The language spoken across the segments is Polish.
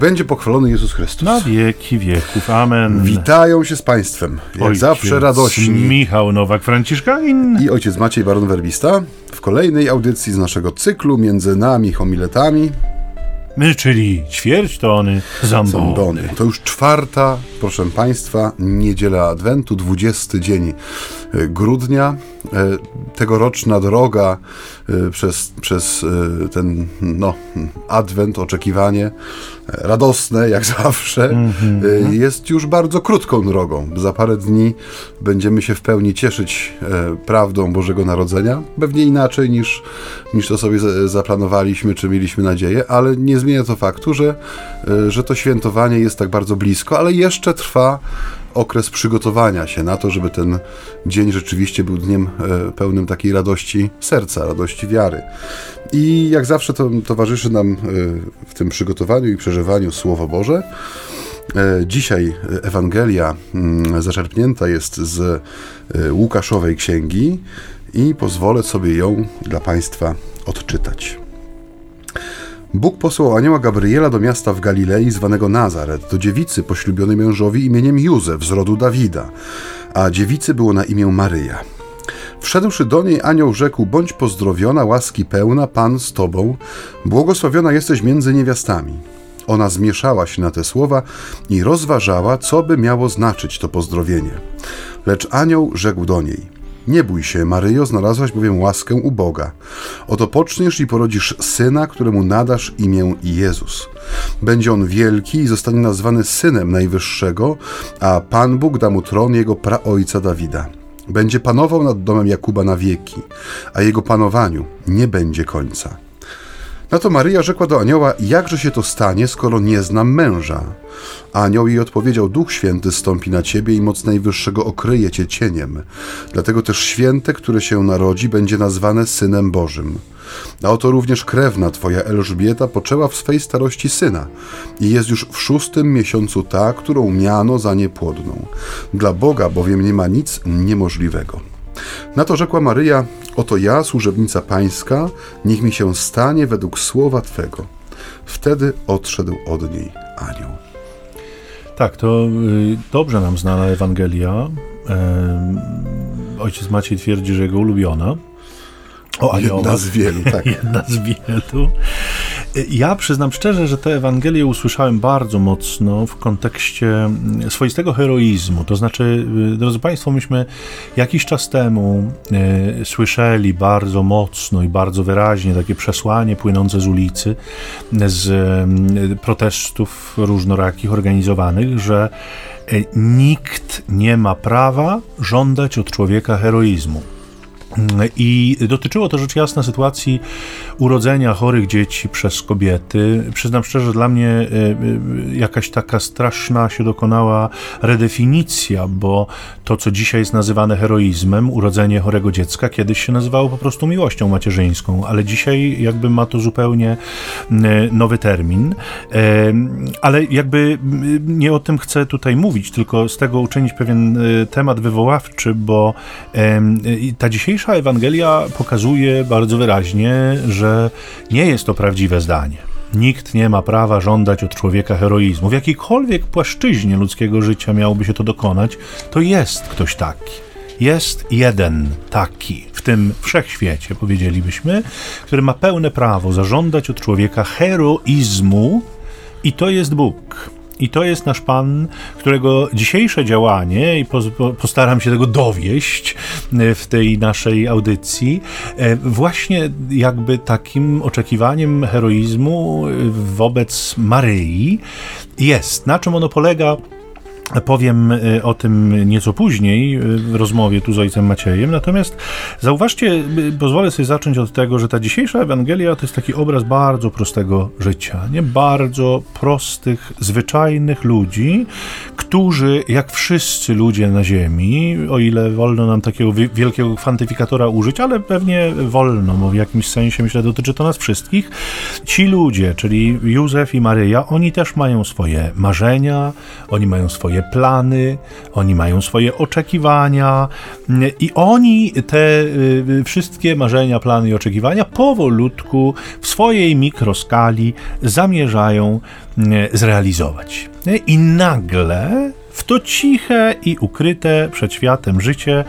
będzie pochwalony Jezus Chrystus. Na wieki wieków. Amen. Witają się z Państwem. Jak Ojciec zawsze radośni. Michał Nowak-Franciszkanin. I ojciec Maciej Baron Werbista w kolejnej audycji z naszego cyklu Między nami homiletami My, czyli ćwierć tony zambony. Sądony. To już czwarta, proszę Państwa, niedziela Adwentu, 20 dzień grudnia. E, Tegoroczna droga e, przez, przez e, ten no, Adwent, oczekiwanie radosne, jak zawsze, e, jest już bardzo krótką drogą. Za parę dni będziemy się w pełni cieszyć prawdą Bożego Narodzenia. Pewnie inaczej niż, niż to sobie za- zaplanowaliśmy, czy mieliśmy nadzieję, ale nie zmienia to faktu, że, że to świętowanie jest tak bardzo blisko, ale jeszcze trwa okres przygotowania się na to, żeby ten dzień rzeczywiście był dniem e, pełnym takiej radości serca, radości wiary. I jak zawsze to towarzyszy nam e, w tym przygotowaniu i przeżywaniu Słowo Boże. E, Dzisiaj Ewangelia mm, zaczerpnięta jest z Łukaszowej księgi i pozwolę sobie ją dla Państwa odczytać. Bóg posłał anioła Gabriela do miasta w Galilei zwanego Nazaret, do dziewicy poślubionej mężowi imieniem Józef z rodu Dawida, a dziewicy było na imię Maryja. Wszedłszy do niej, anioł rzekł: Bądź pozdrowiona, łaski pełna, Pan z tobą, błogosławiona jesteś między niewiastami. Ona zmieszała się na te słowa i rozważała, co by miało znaczyć to pozdrowienie. Lecz anioł rzekł do niej: Nie bój się, Maryjo, znalazłaś bowiem łaskę u Boga. Oto poczniesz i porodzisz syna, któremu nadasz imię Jezus. Będzie on wielki i zostanie nazwany synem Najwyższego, a Pan Bóg da mu tron jego praojca Dawida. Będzie panował nad domem Jakuba na wieki, a jego panowaniu nie będzie końca. Na to Maryja rzekła do anioła: Jakże się to stanie, skoro nie znam męża? A anioł jej odpowiedział: Duch Święty stąpi na ciebie i moc Najwyższego okryje cię cieniem. Dlatego też święte, które się narodzi, będzie nazwane synem Bożym. A oto również krewna twoja Elżbieta poczęła w swej starości syna i jest już w szóstym miesiącu ta, którą miano za niepłodną. Dla Boga bowiem nie ma nic niemożliwego. Na to rzekła Maryja: Oto ja, służebnica pańska, niech mi się stanie według słowa twego. Wtedy odszedł od niej anioł. Tak, to y, dobrze nam znana Ewangelia. Ojciec Maciej twierdzi, że jego ulubiona. O Jedna z wielu, tak. Jedna z wielu. Ja przyznam szczerze, że tę Ewangelię usłyszałem bardzo mocno w kontekście mm, swoistego heroizmu. To znaczy, y, drodzy Państwo, myśmy jakiś czas temu y, słyszeli bardzo mocno i bardzo wyraźnie takie przesłanie płynące z ulicy, z y, protestów różnorakich organizowanych, że nikt nie ma prawa żądać od człowieka heroizmu. I dotyczyło to rzecz jasna sytuacji urodzenia chorych dzieci przez kobiety. Przyznam szczerze, dla mnie e, e, jakaś taka straszna się dokonała redefinicja, bo to, co dzisiaj jest nazywane heroizmem, urodzenie chorego dziecka, kiedyś się nazywało po prostu miłością macierzyńską, ale dzisiaj jakby ma to zupełnie e, nowy termin. Ale jakby nie o tym chcę tutaj mówić, tylko z tego uczynić pewien temat wywoławczy, bo ta dzisiejsza Ewangelia pokazuje bardzo wyraźnie, że nie jest to prawdziwe zdanie. Nikt nie ma prawa żądać od człowieka heroizmu. W jakiejkolwiek płaszczyźnie ludzkiego życia miałoby się to dokonać, to jest ktoś taki. Jest jeden taki w tym wszechświecie, powiedzielibyśmy, który ma pełne prawo zażądać od człowieka heroizmu, i to jest Bóg. I to jest nasz Pan, którego dzisiejsze działanie, i postaram się tego dowieść e, w tej naszej audycji, e, właśnie jakby takim oczekiwaniem heroizmu e, wobec Maryi jest. Na czym ono polega? Powiem y, o tym nieco później y, w rozmowie tu z ojcem Maciejem. Natomiast zauważcie, y, pozwolę sobie zacząć od tego, że ta dzisiejsza Ewangelia to jest taki obraz bardzo prostego życia. Nie bardzo prostych, zwyczajnych ludzi, którzy, jak wszyscy ludzie na Ziemi, o ile wolno nam takiego wi- wielkiego kwantyfikatora użyć, ale pewnie wolno, bo w jakimś sensie myślę dotyczy to nas wszystkich, ci ludzie, czyli Józef i Maryja, oni też mają swoje marzenia, oni mają swoje plany, oni mają swoje oczekiwania i oni te y, wszystkie marzenia, plany i oczekiwania powolutku w swojej mikroskali zamierzają zrealizować. I nagle w to ciche i ukryte przed światem życie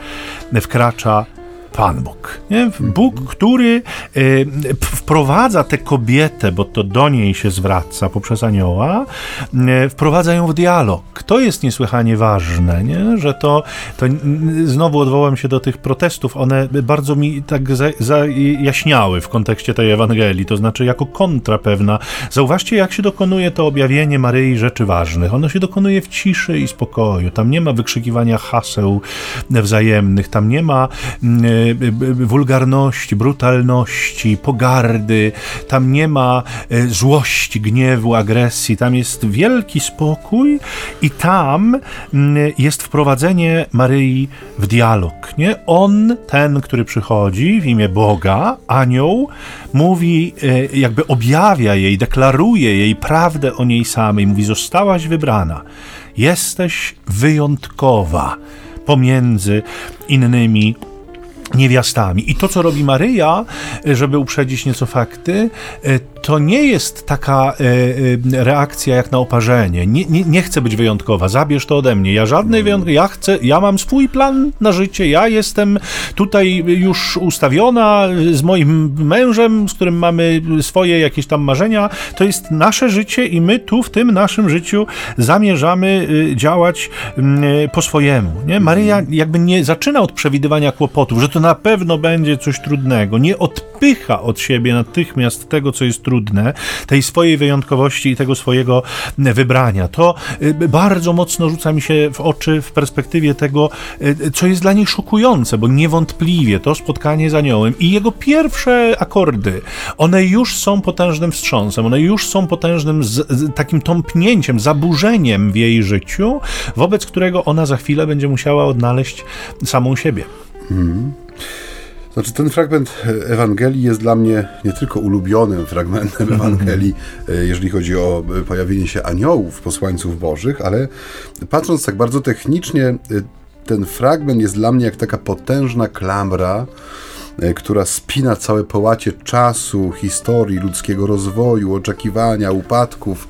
wkracza Pan Bóg. Nie? Bóg, który y, wprowadza tę kobietę, bo to do niej się zwraca poprzez anioła, y, wprowadza ją w dialog. To jest niesłychanie ważne, nie? że to, to znowu odwołam się do tych protestów, one bardzo mi tak zajaśniały w kontekście tej Ewangelii, to znaczy jako kontra pewna. Zauważcie, jak się dokonuje to objawienie Maryi rzeczy ważnych. Ono się dokonuje w ciszy i spokoju. Tam nie ma wykrzykiwania haseł wzajemnych, tam nie ma y, wulgarności, brutalności, pogardy, tam nie ma złości, gniewu, agresji, tam jest wielki spokój i tam mm, jest wprowadzenie Maryi w dialog. Nie? On, ten, który przychodzi w imię Boga, anioł, mówi, jakby objawia jej, deklaruje jej prawdę o niej samej, mówi: Zostałaś wybrana, jesteś wyjątkowa pomiędzy innymi niewiastami. I to, co robi Maryja, żeby uprzedzić nieco fakty, to nie jest taka e, e, reakcja jak na oparzenie. Nie, nie, nie, chcę być wyjątkowa, zabierz to ode mnie. Ja żadnej wyjątkowej, ja chcę, ja mam swój plan na życie, ja jestem tutaj już ustawiona z moim mężem, z którym mamy swoje jakieś tam marzenia. To jest nasze życie i my tu w tym naszym życiu zamierzamy działać mm, po swojemu. Nie? Maryja jakby nie zaczyna od przewidywania kłopotów, że to na pewno będzie coś trudnego. Nie odpycha od siebie natychmiast tego, co jest trudne tej swojej wyjątkowości i tego swojego wybrania. To y, bardzo mocno rzuca mi się w oczy w perspektywie tego, y, co jest dla niej szokujące, bo niewątpliwie to spotkanie z aniołem i jego pierwsze akordy, one już są potężnym wstrząsem, one już są potężnym z, z takim tąpnięciem, zaburzeniem w jej życiu, wobec którego ona za chwilę będzie musiała odnaleźć samą siebie. Hmm. Znaczy, ten fragment Ewangelii jest dla mnie nie tylko ulubionym fragmentem. Ewangelii, e, jeżeli chodzi o e, pojawienie się aniołów, posłańców bożych, ale patrząc tak bardzo technicznie, e, ten fragment jest dla mnie jak taka potężna klamra, która spina całe połacie czasu, historii, ludzkiego rozwoju, oczekiwania, upadków,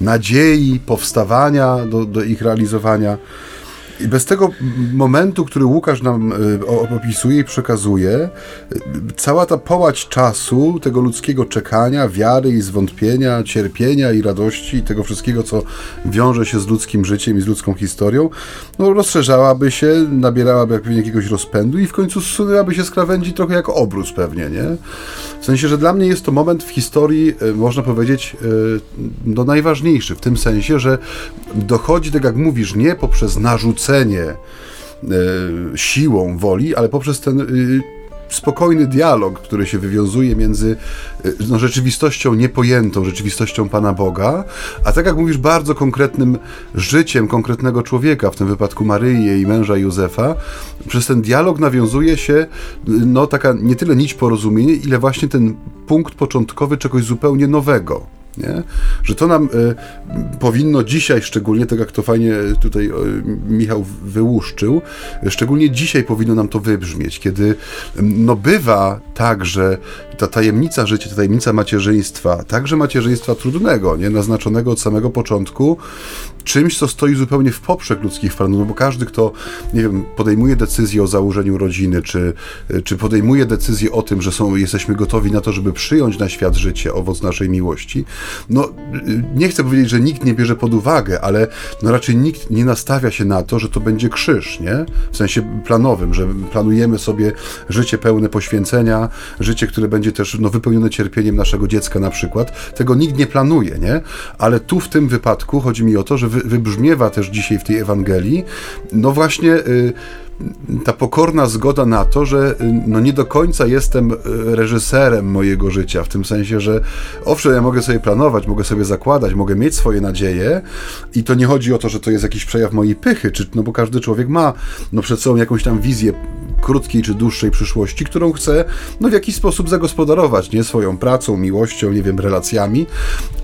nadziei, powstawania do, do ich realizowania. I bez tego momentu, który Łukasz nam y, opisuje i przekazuje, y, cała ta połać czasu, tego ludzkiego czekania, wiary i zwątpienia, cierpienia i radości, i tego wszystkiego, co wiąże się z ludzkim życiem i z ludzką historią, no, rozszerzałaby się, nabierałaby pewnie jakiegoś rozpędu i w końcu zsunęłaby się z krawędzi trochę jak obrus pewnie, nie? W sensie, że dla mnie jest to moment w historii, y, można powiedzieć, no najważniejszy, w tym sensie, że dochodzi, tak jak mówisz, nie poprzez narzucenie e, siłą woli, ale poprzez ten e, spokojny dialog, który się wywiązuje między e, no, rzeczywistością niepojętą, rzeczywistością Pana Boga, a tak jak mówisz, bardzo konkretnym życiem konkretnego człowieka, w tym wypadku Maryi, jej męża Józefa. Przez ten dialog nawiązuje się no, taka nie tyle nić porozumienia, ile właśnie ten punkt początkowy czegoś zupełnie nowego. Nie? Że to nam y, powinno dzisiaj, szczególnie tak jak to fajnie tutaj y, Michał wyłuszczył, szczególnie dzisiaj powinno nam to wybrzmieć, kiedy no bywa tak, że ta tajemnica życia, ta tajemnica macierzyństwa, także macierzyństwa trudnego, nie? naznaczonego od samego początku, czymś, co stoi zupełnie w poprzek ludzkich planów, no bo każdy, kto, nie wiem, podejmuje decyzję o założeniu rodziny, czy, czy podejmuje decyzję o tym, że są, jesteśmy gotowi na to, żeby przyjąć na świat życie, owoc naszej miłości, no nie chcę powiedzieć, że nikt nie bierze pod uwagę, ale no raczej nikt nie nastawia się na to, że to będzie krzyż, nie? W sensie planowym, że planujemy sobie życie pełne poświęcenia, życie, które będzie też no, wypełnione cierpieniem naszego dziecka na przykład. Tego nikt nie planuje, nie? Ale tu w tym wypadku chodzi mi o to, że wybrzmiewa też dzisiaj w tej Ewangelii, no właśnie y, ta pokorna zgoda na to, że y, no nie do końca jestem y, reżyserem mojego życia, w tym sensie, że owszem, ja mogę sobie planować, mogę sobie zakładać, mogę mieć swoje nadzieje i to nie chodzi o to, że to jest jakiś przejaw mojej pychy, czy, no bo każdy człowiek ma no przed sobą jakąś tam wizję krótkiej czy dłuższej przyszłości, którą chce no w jakiś sposób zagospodarować, nie? Swoją pracą, miłością, nie wiem, relacjami,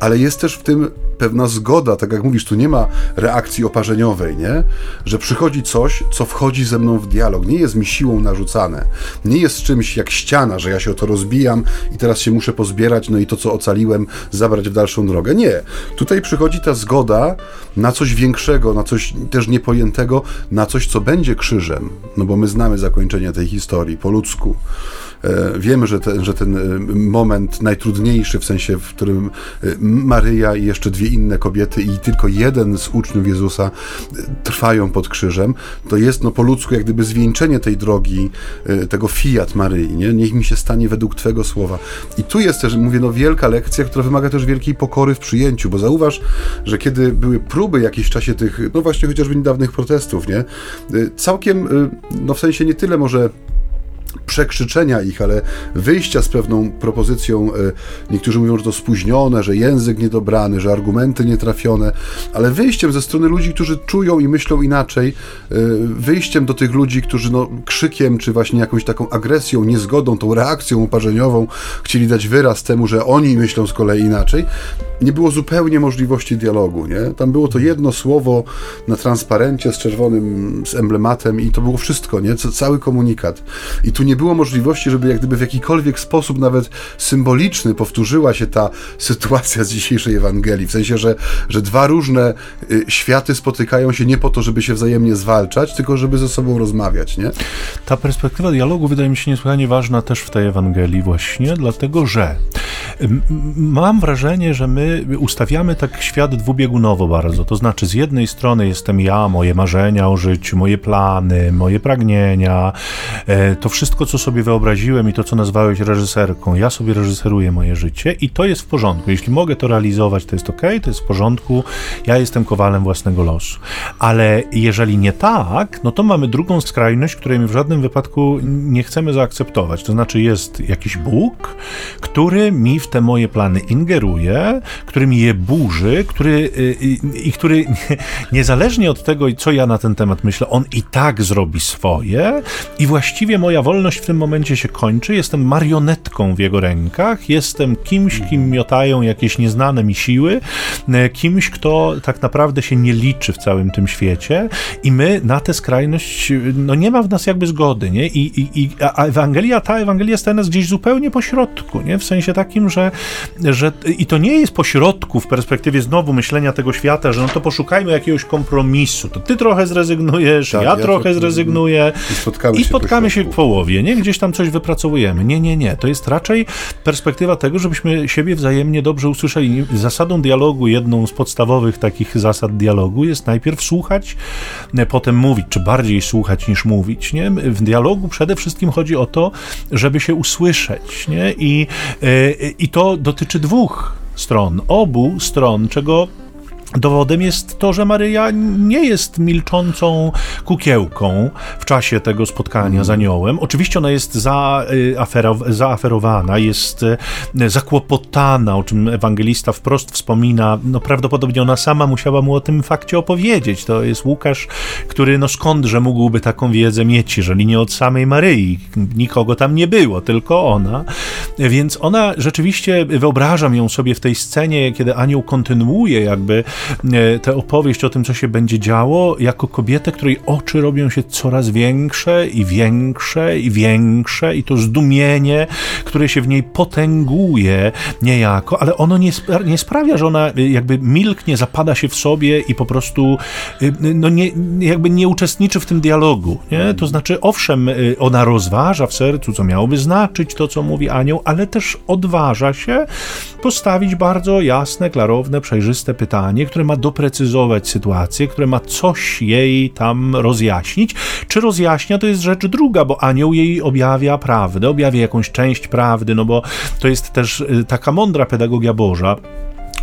ale jest też w tym pewna zgoda, tak jak mówisz, tu nie ma reakcji oparzeniowej, nie? Że przychodzi coś, co wchodzi ze mną w dialog, nie jest mi siłą narzucane, nie jest czymś jak ściana, że ja się o to rozbijam i teraz się muszę pozbierać, no i to, co ocaliłem, zabrać w dalszą drogę. Nie. Tutaj przychodzi ta zgoda na coś większego, na coś też niepojętego, na coś, co będzie krzyżem, no bo my znamy zakończenie tej historii po ludzku. E, wiemy, że, te, że ten e, moment najtrudniejszy, w sensie, w którym e, Maryja i jeszcze dwie inne kobiety i tylko jeden z uczniów Jezusa trwają pod krzyżem, to jest no, po ludzku jak gdyby zwieńczenie tej drogi, tego fiat Maryi, nie? niech mi się stanie według Twego słowa. I tu jest też, mówię, no wielka lekcja, która wymaga też wielkiej pokory w przyjęciu, bo zauważ, że kiedy były próby jakieś w czasie tych, no właśnie chociażby niedawnych protestów, nie? Całkiem, no w sensie nie tyle może przekrzyczenia ich, ale wyjścia z pewną propozycją, e, niektórzy mówią, że to spóźnione, że język niedobrany, że argumenty nietrafione, ale wyjściem ze strony ludzi, którzy czują i myślą inaczej, e, wyjściem do tych ludzi, którzy no, krzykiem, czy właśnie jakąś taką agresją, niezgodą, tą reakcją uparzeniową chcieli dać wyraz temu, że oni myślą z kolei inaczej, nie było zupełnie możliwości dialogu, nie? Tam było to jedno słowo na transparencie z czerwonym, z emblematem i to było wszystko, nie? Cały komunikat. I tu nie było możliwości, żeby jak gdyby w jakikolwiek sposób, nawet symboliczny, powtórzyła się ta sytuacja z dzisiejszej Ewangelii. W sensie, że, że dwa różne y, światy spotykają się nie po to, żeby się wzajemnie zwalczać, tylko żeby ze sobą rozmawiać, nie? Ta perspektywa dialogu wydaje mi się niesłychanie ważna też w tej Ewangelii właśnie, dlatego że mam wrażenie, że my ustawiamy tak świat dwubiegunowo bardzo. To znaczy, z jednej strony jestem ja, moje marzenia o życiu, moje plany, moje pragnienia, e, to wszystko, co sobie wyobraziłem i to, co nazwałeś reżyserką. Ja sobie reżyseruję moje życie i to jest w porządku. Jeśli mogę to realizować, to jest ok, to jest w porządku. Ja jestem kowalem własnego losu. Ale jeżeli nie tak, no to mamy drugą skrajność, której my w żadnym wypadku nie chcemy zaakceptować. To znaczy, jest jakiś Bóg, który mi w te moje plany ingeruje, który mi je burzy, który, y, y, i który niezależnie od tego, co ja na ten temat myślę, on i tak zrobi swoje i właściwie moja wolność w tym momencie się kończy. Jestem marionetką w jego rękach, jestem kimś, kim miotają jakieś nieznane mi siły, e, kimś, kto tak naprawdę się nie liczy w całym tym świecie i my na tę skrajność, no nie ma w nas jakby zgody, nie? I, i, i a Ewangelia, ta Ewangelia staje nas gdzieś zupełnie po środku, nie? W sensie takim, że, że i to nie jest po środku w perspektywie znowu myślenia tego świata, że no to poszukajmy jakiegoś kompromisu, to ty trochę zrezygnujesz, tak, ja, ja, trochę zrezygnuję i spotkamy, i spotkamy się, po, się w połowie, nie? Gdzieś tam coś wypracowujemy. Nie, nie, nie. To jest raczej perspektywa tego, żebyśmy siebie wzajemnie dobrze usłyszeli. Zasadą dialogu, jedną z podstawowych takich zasad dialogu jest najpierw słuchać, e, potem mówić, czy bardziej słuchać niż mówić, nie? W dialogu przede wszystkim chodzi o to, żeby się usłyszeć, nie? I, e, i to dotyczy dwóch stron, obu stron, czego Dowodem jest to, że Maryja nie jest milczącą kukiełką w czasie tego spotkania z aniołem. Oczywiście ona jest y, zaaferowana, jest y, zakłopotana, o czym ewangelista wprost wspomina. No prawdopodobnie ona sama musiała mu o tym fakcie opowiedzieć. To jest Łukasz, który no skądże mógłby taką wiedzę mieć, jeżeli nie od samej Maryi. Nikogo tam nie było, tylko ona. Więc ona rzeczywiście, wyobrażam ją sobie w tej scenie, kiedy anioł kontynuuje jakby tę opowieść o tym, co się będzie działo, jako kobietę, której oczy robią się coraz większe i większe i większe i to zdumienie, które się w niej potęguje niejako, ale ono nie, nie sprawia, że ona e, jakby milknie, zapada się w sobie i po prostu e, no nie, jakby nie uczestniczy w tym dialogu. Nie? To znaczy, owszem, ona rozważa w sercu, co miałoby znaczyć to, co mówi anioł, ale też odważa się postawić bardzo jasne, klarowne, przejrzyste pytanie, które ma doprecyzować sytuację, które ma coś jej tam rozjaśnić. Czy rozjaśnia, to jest rzecz druga, bo anioł jej objawia prawdę, objawia jakąś część prawdy, no bo to jest też y, taka mądra pedagogia Boża,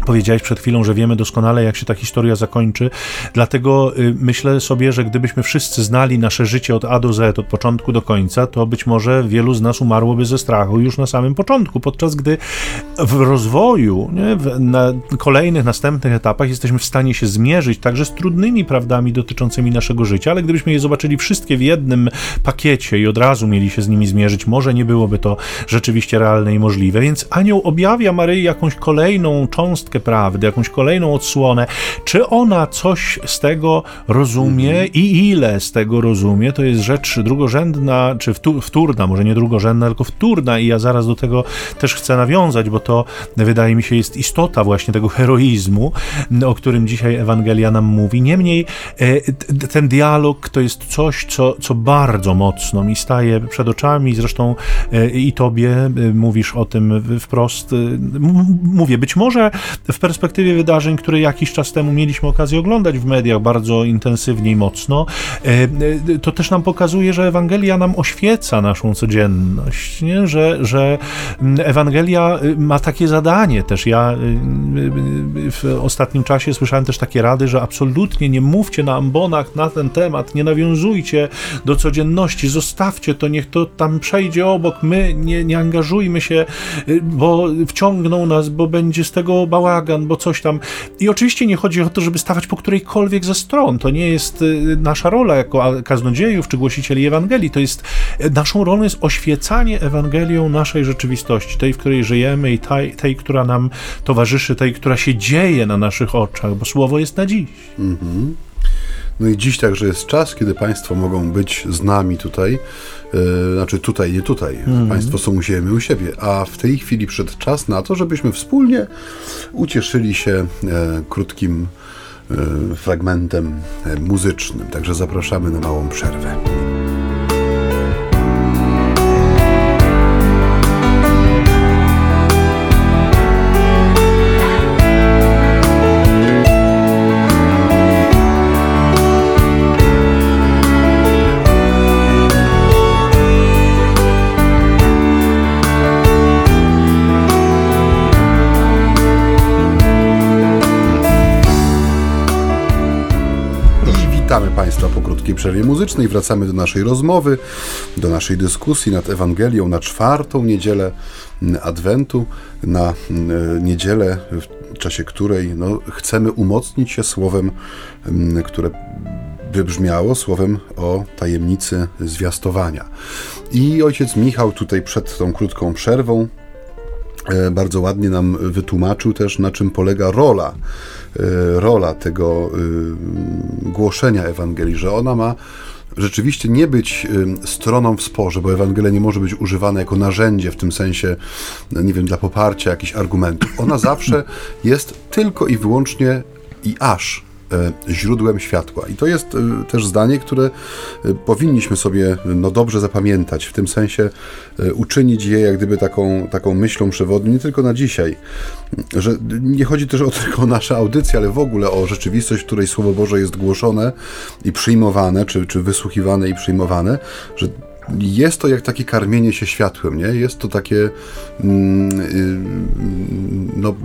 Powiedziałeś przed chwilą, że wiemy doskonale, jak się ta historia zakończy, dlatego y, myślę sobie, że gdybyśmy wszyscy znali nasze życie od A do Z, od początku do końca, to być może wielu z nas umarłoby ze strachu już na samym początku, podczas gdy w rozwoju, nie, w, na kolejnych, następnych etapach jesteśmy w stanie się zmierzyć także z trudnymi prawdami dotyczącymi naszego życia, ale gdybyśmy je zobaczyli wszystkie w jednym pakiecie i od razu mieli się z nimi zmierzyć, może nie byłoby to rzeczywiście realne i możliwe. Więc anioł objawia Maryi jakąś kolejną cząstkę cząstkę prawdy, jakąś kolejną odsłonę. Czy ona coś z tego rozumie mhm. i ile z tego rozumie, to jest rzecz drugorzędna, czy wtórna, może nie drugorzędna, tylko wtórna i ja zaraz do tego też chcę nawiązać, bo to wydaje mi się jest istota właśnie tego heroizmu, o którym dzisiaj Ewangelia nam mówi. Niemniej e, ten dialog to jest coś, co, co bardzo mocno mi staje przed oczami, zresztą e, i tobie e, mówisz o tym wprost. Mówię, być może w perspektywie wydarzeń, które jakiś czas temu mieliśmy okazję oglądać w mediach bardzo intensywnie i mocno, to też nam pokazuje, że Ewangelia nam oświeca naszą codzienność, nie? Że, że Ewangelia ma takie zadanie też. Ja w ostatnim czasie słyszałem też takie rady, że absolutnie nie mówcie na ambonach na ten temat, nie nawiązujcie do codzienności, zostawcie to, niech to tam przejdzie obok, my nie, nie angażujmy się, bo wciągną nas, bo będzie z tego bałagan, bo coś tam. I oczywiście nie chodzi o to, żeby stawać po którejkolwiek ze stron. To nie jest y, nasza rola jako kaznodziejów czy głosicieli Ewangelii. To jest naszą rolą jest oświecanie Ewangelią naszej rzeczywistości, tej, w której żyjemy i tej, tej która nam towarzyszy, tej, która się dzieje na naszych oczach, bo słowo jest na dziś. Mhm. No i dziś także jest czas, kiedy Państwo mogą być z nami tutaj, znaczy tutaj, nie tutaj. Mhm. Państwo są u siebie, u siebie, a w tej chwili przyszedł czas na to, żebyśmy wspólnie ucieszyli się e, krótkim e, fragmentem muzycznym. Także zapraszamy na małą przerwę. Krótkiej przerwie muzycznej. Wracamy do naszej rozmowy, do naszej dyskusji nad Ewangelią na czwartą niedzielę Adwentu, na niedzielę, w czasie której no, chcemy umocnić się słowem, które wybrzmiało słowem o tajemnicy zwiastowania. I ojciec Michał tutaj przed tą krótką przerwą e, bardzo ładnie nam wytłumaczył też, na czym polega rola E, rola tego y, głoszenia Ewangelii, że ona ma rzeczywiście nie być stroną w sporze, bo Ewangelia nie może być używana jako narzędzie w tym sensie, no, nie wiem, dla poparcia jakichś argumentów. Ona zawsze jest tylko i wyłącznie i aż E, źródłem światła. I to jest e, też zdanie, które e, powinniśmy sobie no, dobrze zapamiętać, w tym sensie uczynić je jak gdyby taką, taką myślą przewodnią, nie tylko na dzisiaj, że nie chodzi też o tylko nasze audycje, ale w ogóle o rzeczywistość, w której Słowo Boże jest głoszone i przyjmowane, czy, czy wysłuchiwane i przyjmowane, że jest to jak takie karmienie się światłem, nie? Jest to takie mm, y, no,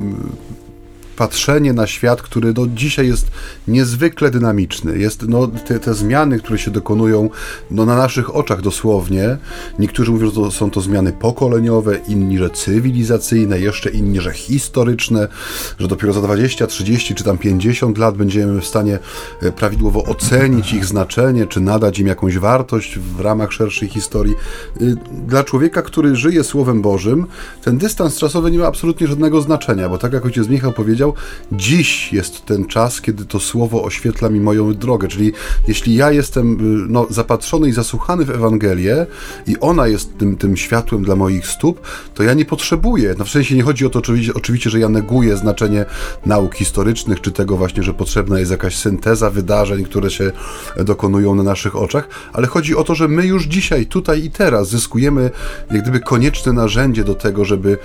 patrzenie na świat, który no, dzisiaj jest niezwykle dynamiczny. Jest, no, te, te zmiany, które się dokonują no, na naszych oczach dosłownie. Niektórzy mówią, że to, są to zmiany pokoleniowe, inni, że cywilizacyjne, jeszcze inni, że historyczne, że dopiero za 20, 30 czy tam 50 lat będziemy w stanie e, prawidłowo ocenić ich znaczenie, czy nadać im jakąś wartość w ramach szerszej historii. Y, dla człowieka, który żyje Słowem Bożym, ten dystans czasowy nie ma absolutnie żadnego znaczenia, bo tak jak ojciec Michał powiedział, Dziś jest ten czas, kiedy to słowo oświetla mi moją drogę. Czyli jeśli ja jestem y, no, zapatrzony i zasłuchany w Ewangelię i ona jest tym, tym światłem dla moich stóp, to ja nie potrzebuję. No w sensie nie chodzi o to oczywiście, oczywiście, że ja neguję znaczenie nauk historycznych, czy tego właśnie, że potrzebna jest jakaś synteza wydarzeń, które się dokonują na naszych oczach, ale chodzi o to, że my już dzisiaj, tutaj i teraz zyskujemy jak gdyby konieczne narzędzie do tego, żeby,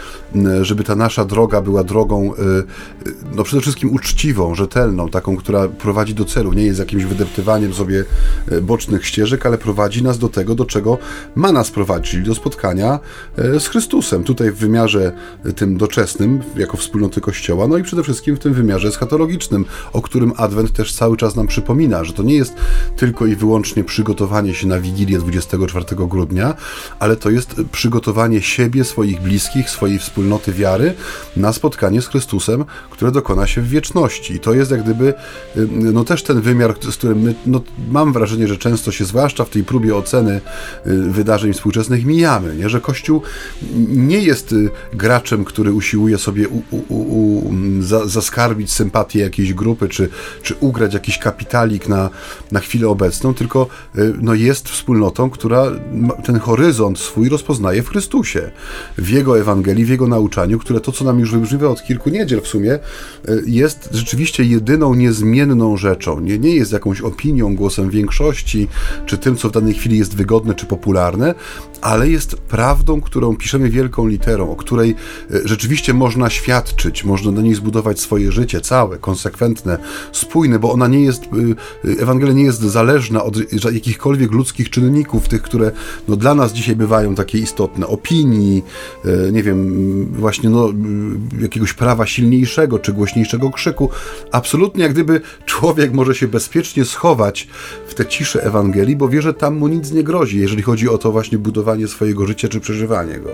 żeby ta nasza droga była drogą y, no przede wszystkim uczciwą, rzetelną, taką, która prowadzi do celu, nie jest jakimś wydeptywaniem sobie e, bocznych ścieżek, ale prowadzi nas do tego, do czego ma nas prowadzić, czyli do spotkania e, z Chrystusem. Tutaj w wymiarze tym doczesnym, jako wspólnoty Kościoła, no i przede wszystkim w tym wymiarze eschatologicznym, o którym Adwent też cały czas nam przypomina, że to nie jest tylko i wyłącznie przygotowanie się na Wigilię 24 grudnia, ale to jest przygotowanie siebie, swoich bliskich, swojej wspólnoty wiary na spotkanie z Chrystusem, które dokona się w wieczności. I to jest jak gdyby y, no też ten wymiar, z którym my, no, mam wrażenie, że często się, zwłaszcza w tej próbie oceny y, wydarzeń współczesnych, mijamy, nie? że Kościół nie jest y, graczem, który usiłuje sobie u, u, u, za, zaskarbić sympatię jakiejś grupy, czy, czy ugrać jakiś kapitalik na, na chwilę obecną, tylko no, jest wspólnotą, która ten horyzont swój rozpoznaje w Chrystusie, w Jego Ewangelii, w Jego nauczaniu, które to, co nam już wybrzmiewa od kilku niedziel w sumie, jest rzeczywiście jedyną niezmienną rzeczą. Nie, nie jest jakąś opinią, głosem większości, czy tym, co w danej chwili jest wygodne czy popularne, ale jest prawdą, którą piszemy wielką literą, o której e, rzeczywiście można świadczyć, można na niej zbudować swoje życie całe, konsekwentne, spójne, bo ona nie jest, e, e, Ewangelia nie jest zależna od jakichkolwiek ludzkich czynników, tych, które no, dla nas dzisiaj bywają takie istotne, opinii, nie wiem, właśnie no, jakiegoś prawa silniejszego czy głośniejszego krzyku. Absolutnie jak gdyby człowiek może się bezpiecznie schować w tę ciszę Ewangelii, bo wie, że tam mu nic nie grozi, jeżeli chodzi o to właśnie budowanie swojego życia czy przeżywanie go.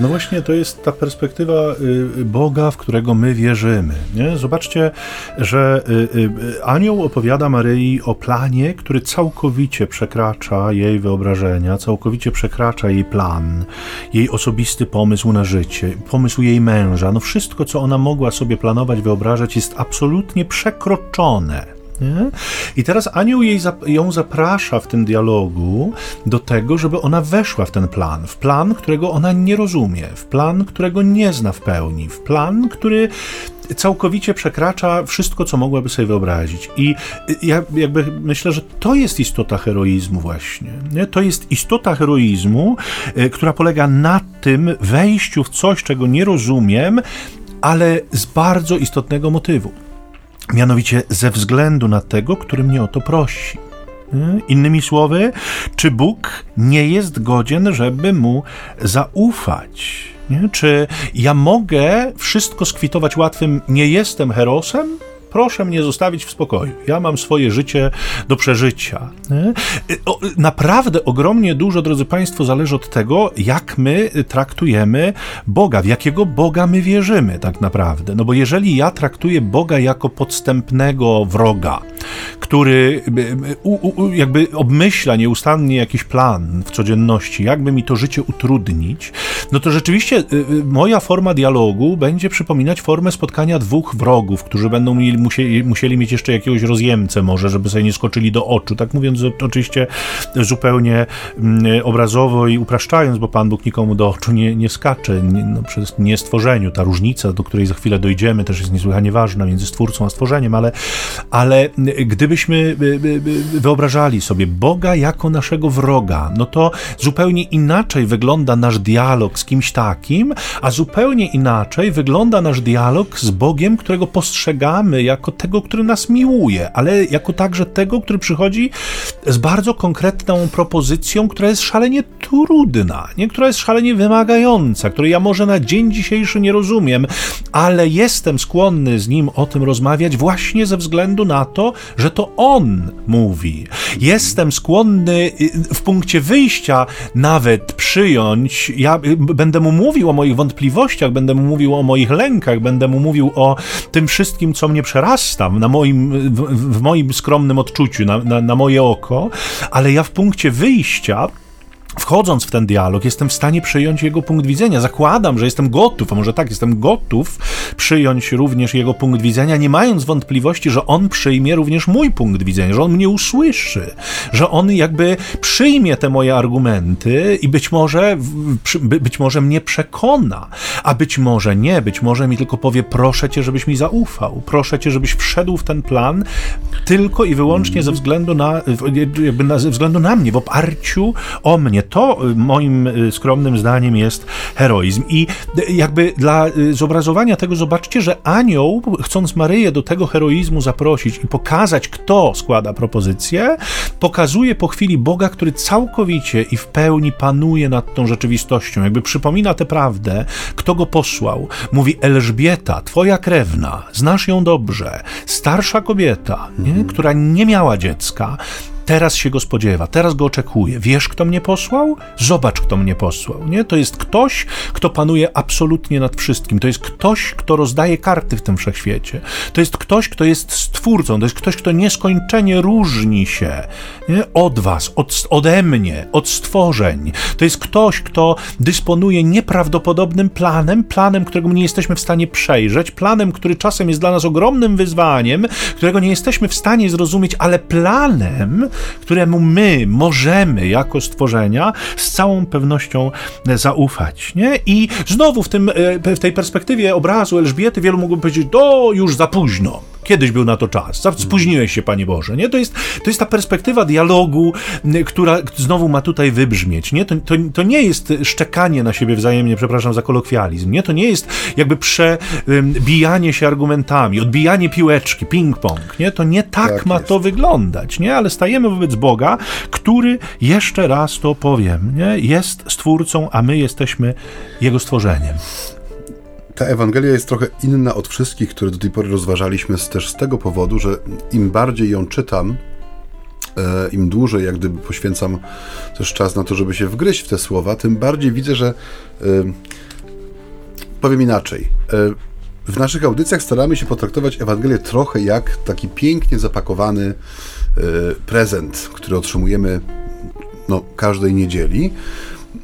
No właśnie, to jest ta perspektywa y, Boga, w którego my wierzymy. Nie? Zobaczcie, że y, y, anioł opowiada Maryi o planie, który całkowicie przekracza jej wyobrażenia, całkowicie przekracza jej plan, jej osobisty pomysł na życie, pomysł jej męża. No wszystko, co ona mogła sobie planować, wyobrażać, jest absolutnie przekroczone. Nie? I teraz anioł jej, ją zaprasza w tym dialogu do tego, żeby ona weszła w ten plan, w plan, którego ona nie rozumie, w plan, którego nie zna w pełni, w plan, który całkowicie przekracza wszystko, co mogłaby sobie wyobrazić. I ja jakby myślę, że to jest istota heroizmu właśnie. Nie? To jest istota heroizmu, y, która polega na tym wejściu w coś, czego nie rozumiem, ale z bardzo istotnego motywu. Mianowicie ze względu na tego, który mnie o to prosi. Innymi słowy, czy Bóg nie jest godzien, żeby mu zaufać? Nie? Czy ja mogę wszystko skwitować łatwym, nie jestem herosem? Proszę mnie zostawić w spokoju. Ja mam swoje życie do przeżycia. Naprawdę ogromnie dużo, drodzy Państwo, zależy od tego, jak my traktujemy Boga, w jakiego Boga my wierzymy tak naprawdę. No bo jeżeli ja traktuję Boga jako podstępnego wroga, który jakby obmyśla nieustannie jakiś plan w codzienności, jakby mi to życie utrudnić, no to rzeczywiście y, y, moja forma dialogu będzie przypominać formę spotkania dwóch wrogów, którzy będą mieli musieli, musieli mieć jeszcze jakiegoś rozjemcę może, żeby sobie nie skoczyli do oczu. Tak mówiąc oczywiście zupełnie mm, obrazowo i upraszczając, bo Pan Bóg nikomu do oczu nie, nie skacze. Nie, no, przez niestworzeniu. Ta różnica, do której za chwilę dojdziemy, też jest niesłychanie ważna między stwórcą a stworzeniem, ale, ale gdybyśmy y, y, y, wyobrażali sobie Boga jako naszego wroga, no to zupełnie inaczej wygląda nasz dialog z kimś takim, a zupełnie inaczej wygląda nasz dialog z Bogiem, którego postrzegamy jako jako tego, który nas miłuje, ale jako także tego, który przychodzi z bardzo konkretną propozycją, która jest szalenie trudna, nie? która jest szalenie wymagająca, której ja może na dzień dzisiejszy nie rozumiem, ale jestem skłonny z nim o tym rozmawiać właśnie ze względu na to, że to on mówi. Jestem skłonny y, w punkcie wyjścia nawet przyjąć, ja y, będę mu mówił o moich wątpliwościach, będę mu mówił o moich lękach, będę mu mówił o tym wszystkim, co mnie przerasta, przerasta na moim, w, w moim skromnym odczuciu, na, na, na moje oko, ale ja w punkcie wyjścia wchodząc w ten dialog, jestem w stanie przyjąć jego punkt widzenia. Zakładam, że jestem gotów, a może tak, jestem gotów przyjąć również jego punkt widzenia, nie mając wątpliwości, że on przyjmie również mój punkt widzenia, że on mnie usłyszy, że on jakby przyjmie te moje argumenty i być może, być może mnie przekona, a być może nie, być może mi tylko powie, proszę cię, żebyś mi zaufał, proszę cię, żebyś wszedł w ten plan tylko i wyłącznie ze względu na, jakby na, ze względu na mnie, w oparciu o mnie to y, moim y, skromnym zdaniem jest heroizm. I y, jakby dla zobrazowania tego zobaczcie, że anioł, chcąc Maryję do tego heroizmu zaprosić i pokazać, kto składa propozycję, pokazuje po chwili Boga, który całkowicie i w pełni panuje nad tą rzeczywistością. Jakby przypomina tę prawdę, kto go posłał. Mówi Elżbieta, twoja krewna, znasz ją dobrze, starsza kobieta, nie? która nie miała dziecka, teraz się go spodziewa, teraz go oczekuje. Wiesz, kto mnie posłał? Zobacz, kto mnie posłał. Nie? To jest ktoś, kto panuje absolutnie nad wszystkim. To jest ktoś, kto rozdaje karty w tym wszechświecie. To jest ktoś, kto jest stwórcą. To jest ktoś, kto nieskończenie różni się nie? od was, od, ode mnie, od stworzeń. To jest ktoś, kto dysponuje nieprawdopodobnym planem, planem, którego nie jesteśmy w stanie przejrzeć, planem, który czasem jest dla nas ogromnym wyzwaniem, którego nie jesteśmy w stanie zrozumieć, ale planem, któremu my możemy jako stworzenia z całą pewnością zaufać. Nie? I znowu w, tym, e, w tej perspektywie obrazu Elżbiety wielu mogą powiedzieć, to już za późno. Kiedyś był na to czas. Spóźniłeś się, Panie Boże. Nie? To, jest, to jest ta perspektywa dialogu, która znowu ma tutaj wybrzmieć. Nie? To, to, to nie jest szczekanie na siebie wzajemnie, przepraszam za kolokwializm. Nie? To nie jest jakby przebijanie się argumentami, odbijanie piłeczki, ping-pong. Nie? To nie tak, tak ma jest. to wyglądać. Nie? Ale stajemy wobec Boga, który, jeszcze raz to powiem, nie? jest stwórcą, a my jesteśmy Jego stworzeniem ta Ewangelia jest trochę inna od wszystkich, które do tej pory rozważaliśmy, też z tego powodu, że im bardziej ją czytam, e, im dłużej jak gdyby poświęcam też czas na to, żeby się wgryźć w te słowa, tym bardziej widzę, że e, powiem inaczej. E, w naszych audycjach staramy się potraktować Ewangelię trochę jak taki pięknie zapakowany prezent, który otrzymujemy no, każdej niedzieli.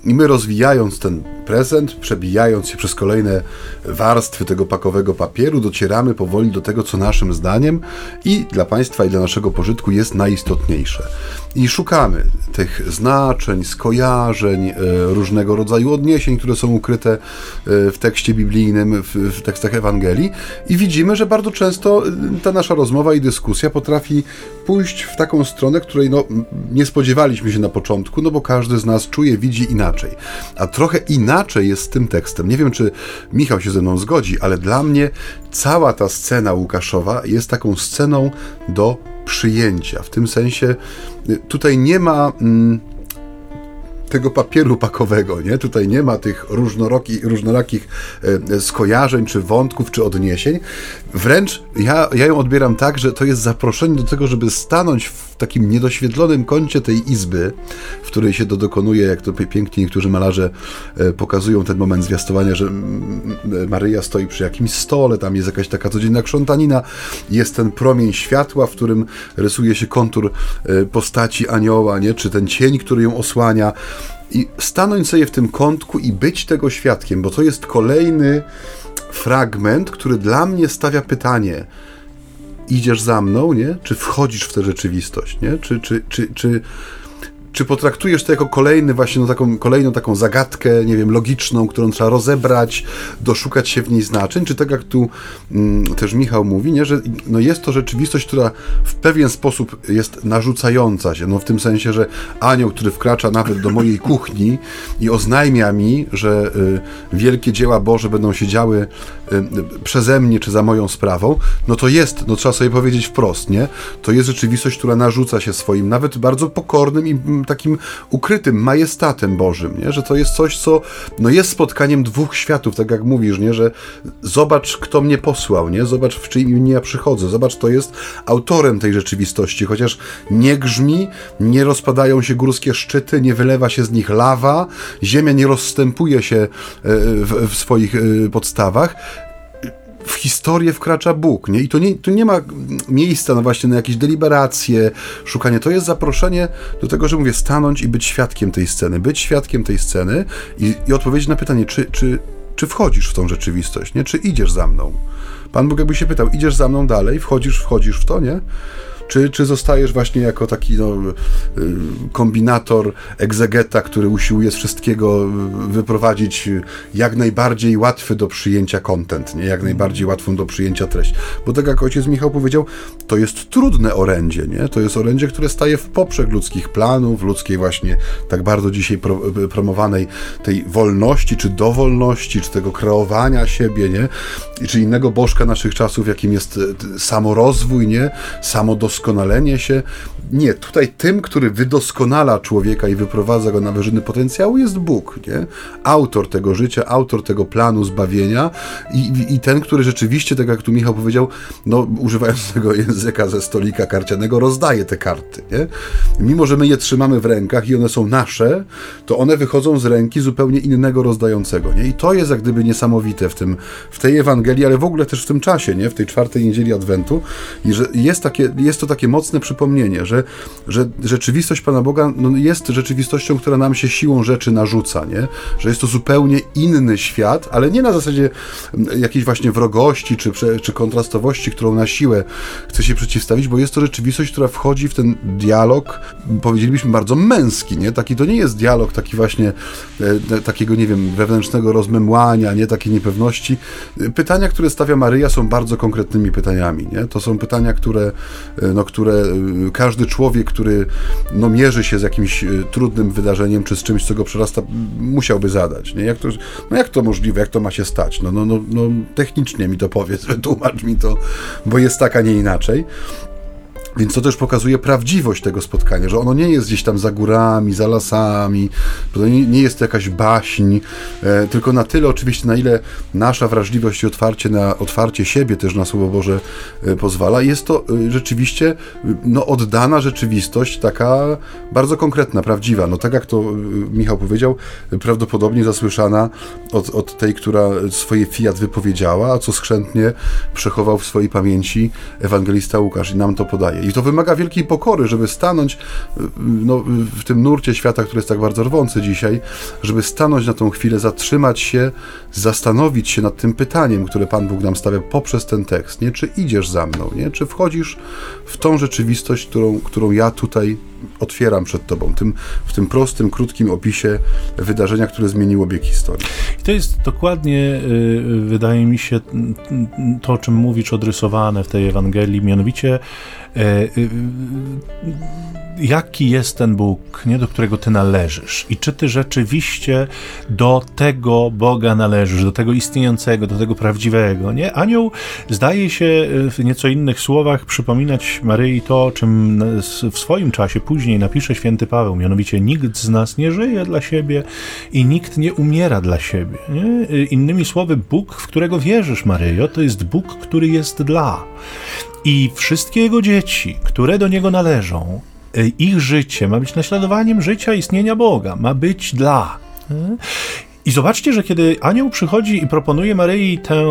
I my rozwijając ten prezent, przebijając się przez kolejne warstwy tego pakowego papieru, docieramy powoli do tego, co naszym zdaniem i dla Państwa, i dla naszego pożytku jest najistotniejsze. I szukamy tych znaczeń, skojarzeń, e, różnego rodzaju odniesień, które są ukryte e, w tekście biblijnym, w, tekstach Ewangelii, i widzimy, że bardzo często e, ta nasza rozmowa i dyskusja potrafi pójść w taką stronę, której no, nie spodziewaliśmy się na początku, no bo każdy z nas czuje, widzi inaczej. A trochę inaczej inaczej jest z tym tekstem. Nie wiem, czy Michał się ze mną zgodzi, ale dla mnie cała ta scena Łukaszowa jest taką sceną do przyjęcia. W tym sensie y, tutaj nie ma. Mm, tego papieru pakowego, nie? Tutaj nie ma tych różnorakich, e, skojarzeń, czy wątków, czy odniesień. Wręcz ja, ja ją odbieram tak, że to jest zaproszenie do tego, żeby stanąć w takim niedoświetlonym kącie tej izby, w której się to dokonuje, jak to pięknie niektórzy malarze e, pokazują ten moment zwiastowania, że Maryja stoi przy jakimś stole, tam jest jakaś taka codzienna krzątanina, jest ten promień światła, w którym rysuje się kontur e, postaci anioła, nie? czy ten cień, który ją osłania i stanąć sobie w tym kątku i być tego świadkiem, bo to jest kolejny fragment, który dla mnie stawia pytanie: idziesz za mną, nie? Czy wchodzisz w tę rzeczywistość, nie? Czy, czy, czy, czy, czy potraktujesz to jako kolejny właśnie no, taką, kolejną taką zagadkę, nie wiem, logiczną, którą trzeba rozebrać, doszukać się w niej znaczeń, czy tak jak tu mm, też Michał mówi, nie, że no, jest to rzeczywistość, która w pewien sposób jest narzucająca się, no w tym sensie, że anioł, który wkracza nawet do mojej kuchni i oznajmia mi, że y, wielkie dzieła Boże będą się działy y, przeze mnie, czy za moją sprawą, no to jest, no trzeba sobie powiedzieć wprost, nie? To jest rzeczywistość, która narzuca się swoim, nawet bardzo pokornym i takim ukrytym majestatem Bożym, nie? że to jest coś, co no jest spotkaniem dwóch światów, tak jak mówisz, nie? że zobacz, kto mnie posłał, nie? zobacz, w czyim imieniu ja przychodzę, zobacz, to jest autorem tej rzeczywistości, chociaż nie grzmi, nie rozpadają się górskie szczyty, nie wylewa się z nich lawa, ziemia nie rozstępuje się e, w, w swoich e, podstawach, w historię wkracza Bóg, nie? I to nie, tu nie ma miejsca na właśnie na jakieś deliberacje, szukanie. To jest zaproszenie do tego, że mówię, stanąć i być świadkiem tej sceny, być świadkiem tej sceny i, i odpowiedzieć na pytanie, czy, czy, czy wchodzisz w tą rzeczywistość, nie? Czy idziesz za mną? Pan Bóg jakby się pytał, idziesz za mną dalej, wchodzisz, wchodzisz w to, nie? Czy, czy zostajesz właśnie jako taki no, y, kombinator, egzegeta, który usiłuje z wszystkiego wyprowadzić jak najbardziej łatwy do przyjęcia content, nie? jak najbardziej łatwą do przyjęcia treść. Bo tak jak ojciec Michał powiedział, to jest trudne orędzie, nie? to jest orędzie, które staje w poprzek ludzkich planów, ludzkiej właśnie tak bardzo dzisiaj pro, promowanej tej wolności, czy dowolności, czy tego kreowania siebie, nie? czy innego bożka naszych czasów, jakim jest samorozwój, nie? Samodoskonalenie się. Nie, tutaj tym, który wydoskonala człowieka i wyprowadza go na wyżyny potencjału jest Bóg, nie? Autor tego życia, autor tego planu zbawienia i, i ten, który rzeczywiście, tak jak tu Michał powiedział, no używając tego języka ze stolika karcianego, rozdaje te karty, nie? Mimo, że my je trzymamy w rękach i one są nasze, to one wychodzą z ręki zupełnie innego rozdającego, nie? I to jest jak gdyby niesamowite w tym, w tej Ewangelii, ale w ogóle też w tym czasie, nie? W tej czwartej niedzieli Adwentu i że jest, takie, jest to takie mocne przypomnienie, że, że rzeczywistość Pana Boga no, jest rzeczywistością, która nam się siłą rzeczy narzuca, nie? Że jest to zupełnie inny świat, ale nie na zasadzie mm, jakiejś właśnie wrogości czy, czy kontrastowości, którą na siłę chce się przeciwstawić, bo jest to rzeczywistość, która wchodzi w ten dialog, powiedzielibyśmy bardzo męski, nie? Taki to nie jest dialog taki właśnie e, takiego, nie wiem, wewnętrznego rozmemłania, nie? Takiej niepewności. Pytania, które stawia Maryja są bardzo konkretnymi pytaniami, nie? To są pytania, które, e, no, które e, każdy człowiek, który no, mierzy się z jakimś trudnym wydarzeniem, czy z czymś, co go przerasta, musiałby zadać, nie? Jak to, no jak to możliwe, jak to ma się stać? No, no, no, no technicznie mi to powiedz, wytłumacz mi to, bo jest tak, a nie inaczej. Więc to też pokazuje prawdziwość tego spotkania, że ono nie jest gdzieś tam za górami, za lasami, nie, jest to jakaś baśń, e, tylko na tyle oczywiście, na ile nasza wrażliwość i otwarcie na otwarcie siebie też na Słowo Boże e, pozwala, jest to e, rzeczywiście no, oddana rzeczywistość, taka bardzo konkretna, prawdziwa. No tak jak to Michał powiedział, prawdopodobnie zasłyszana od, od tej, która swoje fiat wypowiedziała, a co skrzętnie przechował w swojej pamięci ewangelista Łukasz i nam to podaje. I to wymaga wielkiej pokory, żeby stanąć no, w tym nurcie świata, który jest tak bardzo rwący dzisiaj, żeby stanąć na tą chwilę, zatrzymać się, zastanowić się nad tym pytaniem, które Pan Bóg nam stawia poprzez ten tekst, nie? Czy idziesz za mną, nie? Czy wchodzisz w tą rzeczywistość, którą, którą ja tutaj otwieram przed Tobą, tym, w tym prostym, krótkim opisie wydarzenia, które zmieniło bieg historii. I to jest dokładnie, y, wydaje mi się, to, o czym mówisz, odrysowane w tej Ewangelii, mianowicie y, y, jaki jest ten Bóg, nie, do którego ty należysz i czy ty rzeczywiście do tego Boga należysz, do tego istniejącego, do tego prawdziwego, nie? Anioł zdaje się w nieco innych słowach przypominać Maryi to, czym w swoim czasie później napisze święty Paweł, mianowicie nikt z nas nie żyje dla siebie i nikt nie umiera dla siebie. Nie? Innymi słowy, Bóg, w którego wierzysz, Maryjo, to jest Bóg, który jest dla. I wszystkie jego dzieci, które do niego należą, Y, ich życie ma być naśladowaniem życia istnienia Boga, ma być dla. I zobaczcie, że kiedy anioł przychodzi i proponuje Maryi tę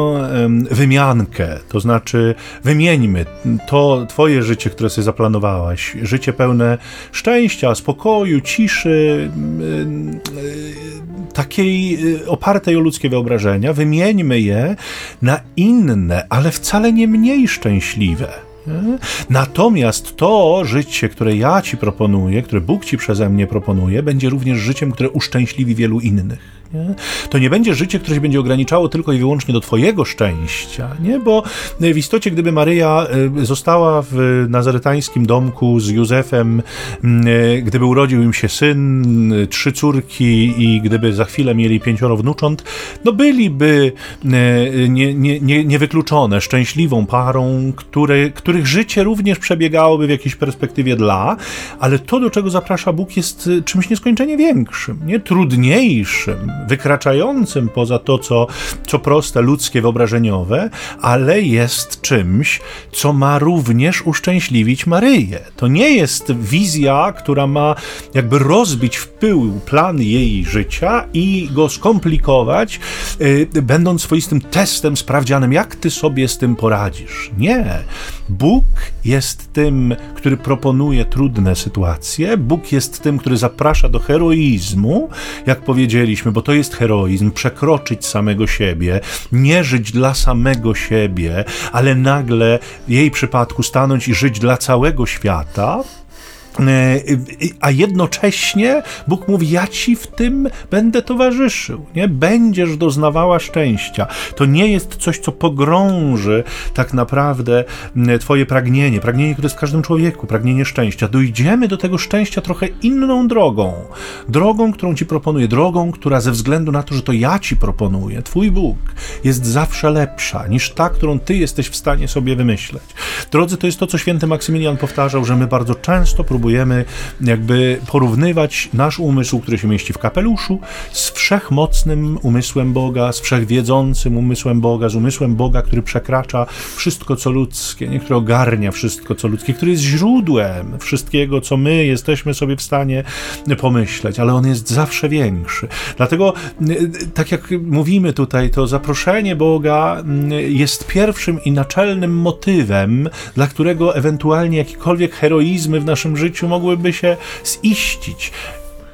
wymiankę, to znaczy wymieńmy to twoje życie, które sobie zaplanowałaś, życie pełne szczęścia, spokoju, ciszy, takiej y, opartej o ludzkie wyobrażenia, wymieńmy je na inne, ale wcale nie mniej szczęśliwe. Natomiast to życie, które ja ci proponuję, które Bóg ci przeze mnie proponuje, będzie również życiem, które uszczęśliwi wielu innych. Nie? To nie będzie życie, które się będzie ograniczało tylko i wyłącznie do Twojego szczęścia, nie? bo w istocie, gdyby Maryja e, została w nazaretańskim domku z Józefem, e, gdyby urodził im się syn, trzy córki i gdyby za chwilę mieli pięcioro wnucząt, no byliby e, nie, nie, niewykluczone szczęśliwą parą, które, których życie również przebiegałoby w jakiejś perspektywie dla, ale to, do czego zaprasza Bóg, jest czymś nieskończenie większym, nie trudniejszym, wykraczającym poza to, co, co proste, ludzkie, wyobrażeniowe, ale jest czymś, co ma również uszczęśliwić Maryję. To nie jest wizja, która ma jakby rozbić w pył plan jej życia i go skomplikować, yy, będąc swoistym testem, sprawdzianem, jak ty sobie z tym poradzisz. Nie. Bóg jest tym, który proponuje trudne sytuacje, Bóg jest tym, który zaprasza do heroizmu, jak powiedzieliśmy, bo to to jest heroizm, przekroczyć samego siebie, nie żyć dla samego siebie, ale nagle w jej przypadku stanąć i żyć dla całego świata. E, a jednocześnie Bóg mówi: Ja ci w tym będę towarzyszył, nie? Będziesz doznawała szczęścia. To nie jest coś, co pogrąży tak naprawdę Twoje pragnienie, pragnienie, które jest w każdym człowieku, pragnienie szczęścia. Dojdziemy do tego szczęścia trochę inną drogą. Drogą, którą Ci proponuję, drogą, która ze względu na to, że to ja Ci proponuję, Twój Bóg, jest zawsze lepsza niż ta, którą Ty jesteś w stanie sobie wymyśleć. Drodzy, to jest to, co święty Maksymilian powtarzał, że my bardzo często próbujemy próbujemy jakby porównywać nasz umysł, który się mieści w kapeluszu, z wszechmocnym umysłem Boga, z wszechwiedzącym umysłem Boga, z umysłem Boga, który przekracza wszystko, co ludzkie, nie? który ogarnia wszystko, co ludzkie, który jest źródłem wszystkiego, co my jesteśmy sobie w stanie pomyśleć, ale on jest zawsze większy. Dlatego, tak jak mówimy tutaj, to zaproszenie Boga jest pierwszym i naczelnym motywem, dla którego ewentualnie jakiekolwiek heroizmy w naszym życiu życiu mogłyby się ziścić.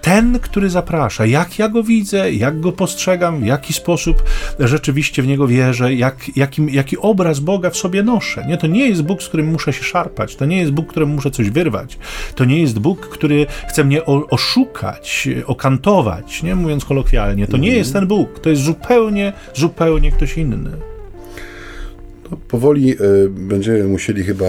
Ten, który zaprasza, jak ja go widzę, jak go postrzegam, w jaki sposób rzeczywiście w niego wierzę, jak, jakim, jaki obraz Boga w sobie noszę. Nie, to nie jest Bóg, z którym muszę się szarpać, to nie jest Bóg, któremu muszę coś wyrwać, to nie jest Bóg, który chce mnie oszukać, okantować, nie mówiąc kolokwialnie. To nie jest ten Bóg, to jest zupełnie, zupełnie ktoś inny. No, powoli y, będziemy musieli chyba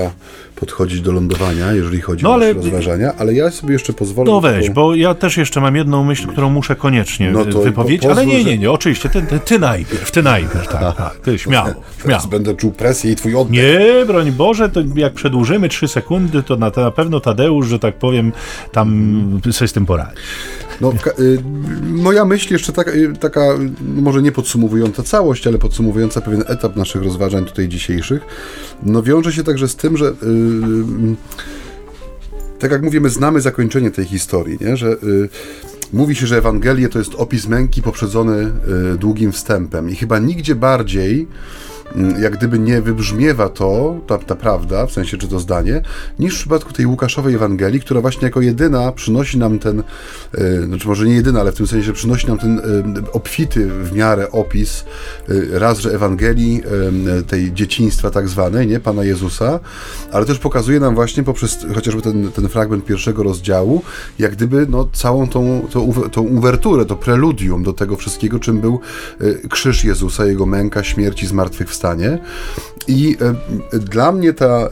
podchodzić do lądowania, jeżeli chodzi no, ale... o rozważania, ale ja sobie jeszcze pozwolę... No weź, bo ja też jeszcze mam jedną myśl, którą muszę koniecznie no wypowiedzieć, po, ale nie, nie, nie, oczywiście, ty, ty, ty najpierw, ty najpierw, tak, tak, ty, śmiało, śmiało. będę czuł presję i twój oddech. Nie, broń Boże, to jak przedłużymy trzy sekundy, to na, to na pewno Tadeusz, że tak powiem, tam sobie z tym poradzi. No, y, moja myśl jeszcze taka, y, taka, może nie podsumowująca całość, ale podsumowująca pewien etap naszych rozważań tutaj dzisiejszych, no wiąże się także z tym, że y, tak jak mówimy, znamy zakończenie tej historii, nie? że mówi się, że Ewangelie to jest opis męki poprzedzony długim wstępem i chyba nigdzie bardziej jak gdyby nie wybrzmiewa to, ta, ta prawda, w sensie czy to zdanie, niż w przypadku tej Łukaszowej Ewangelii, która właśnie jako jedyna przynosi nam ten, yy, znaczy może nie jedyna, ale w tym sensie, przynosi nam ten yy, obfity w miarę opis yy, raz, że Ewangelii tej dzieciństwa tak zwanej, nie, Pana Jezusa, ale też pokazuje nam właśnie poprzez chociażby ten, ten fragment pierwszego rozdziału, jak gdyby no, całą tą, tą, tą uwerturę, to preludium do tego wszystkiego, czym był krzyż Jezusa, Jego męka, śmierć i I e, dla mnie ta e, e,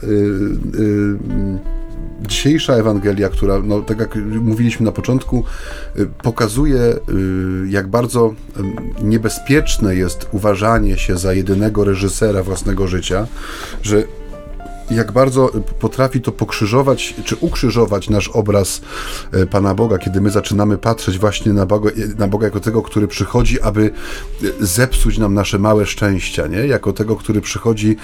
dzisiejsza Ewangelia, która, no, tak jak mówiliśmy na początku, pokazuje, jak bardzo niebezpieczne jest uważanie się za jedynego reżysera własnego życia, że jak bardzo potrafi to pokrzyżować, czy ukrzyżować nasz obraz e, Pana Boga, kiedy my zaczynamy patrzeć właśnie na Boga, na Boga jako tego, który przychodzi, aby e, zepsuć nam nasze małe szczęścia, nie? Jako tego, który przychodzi,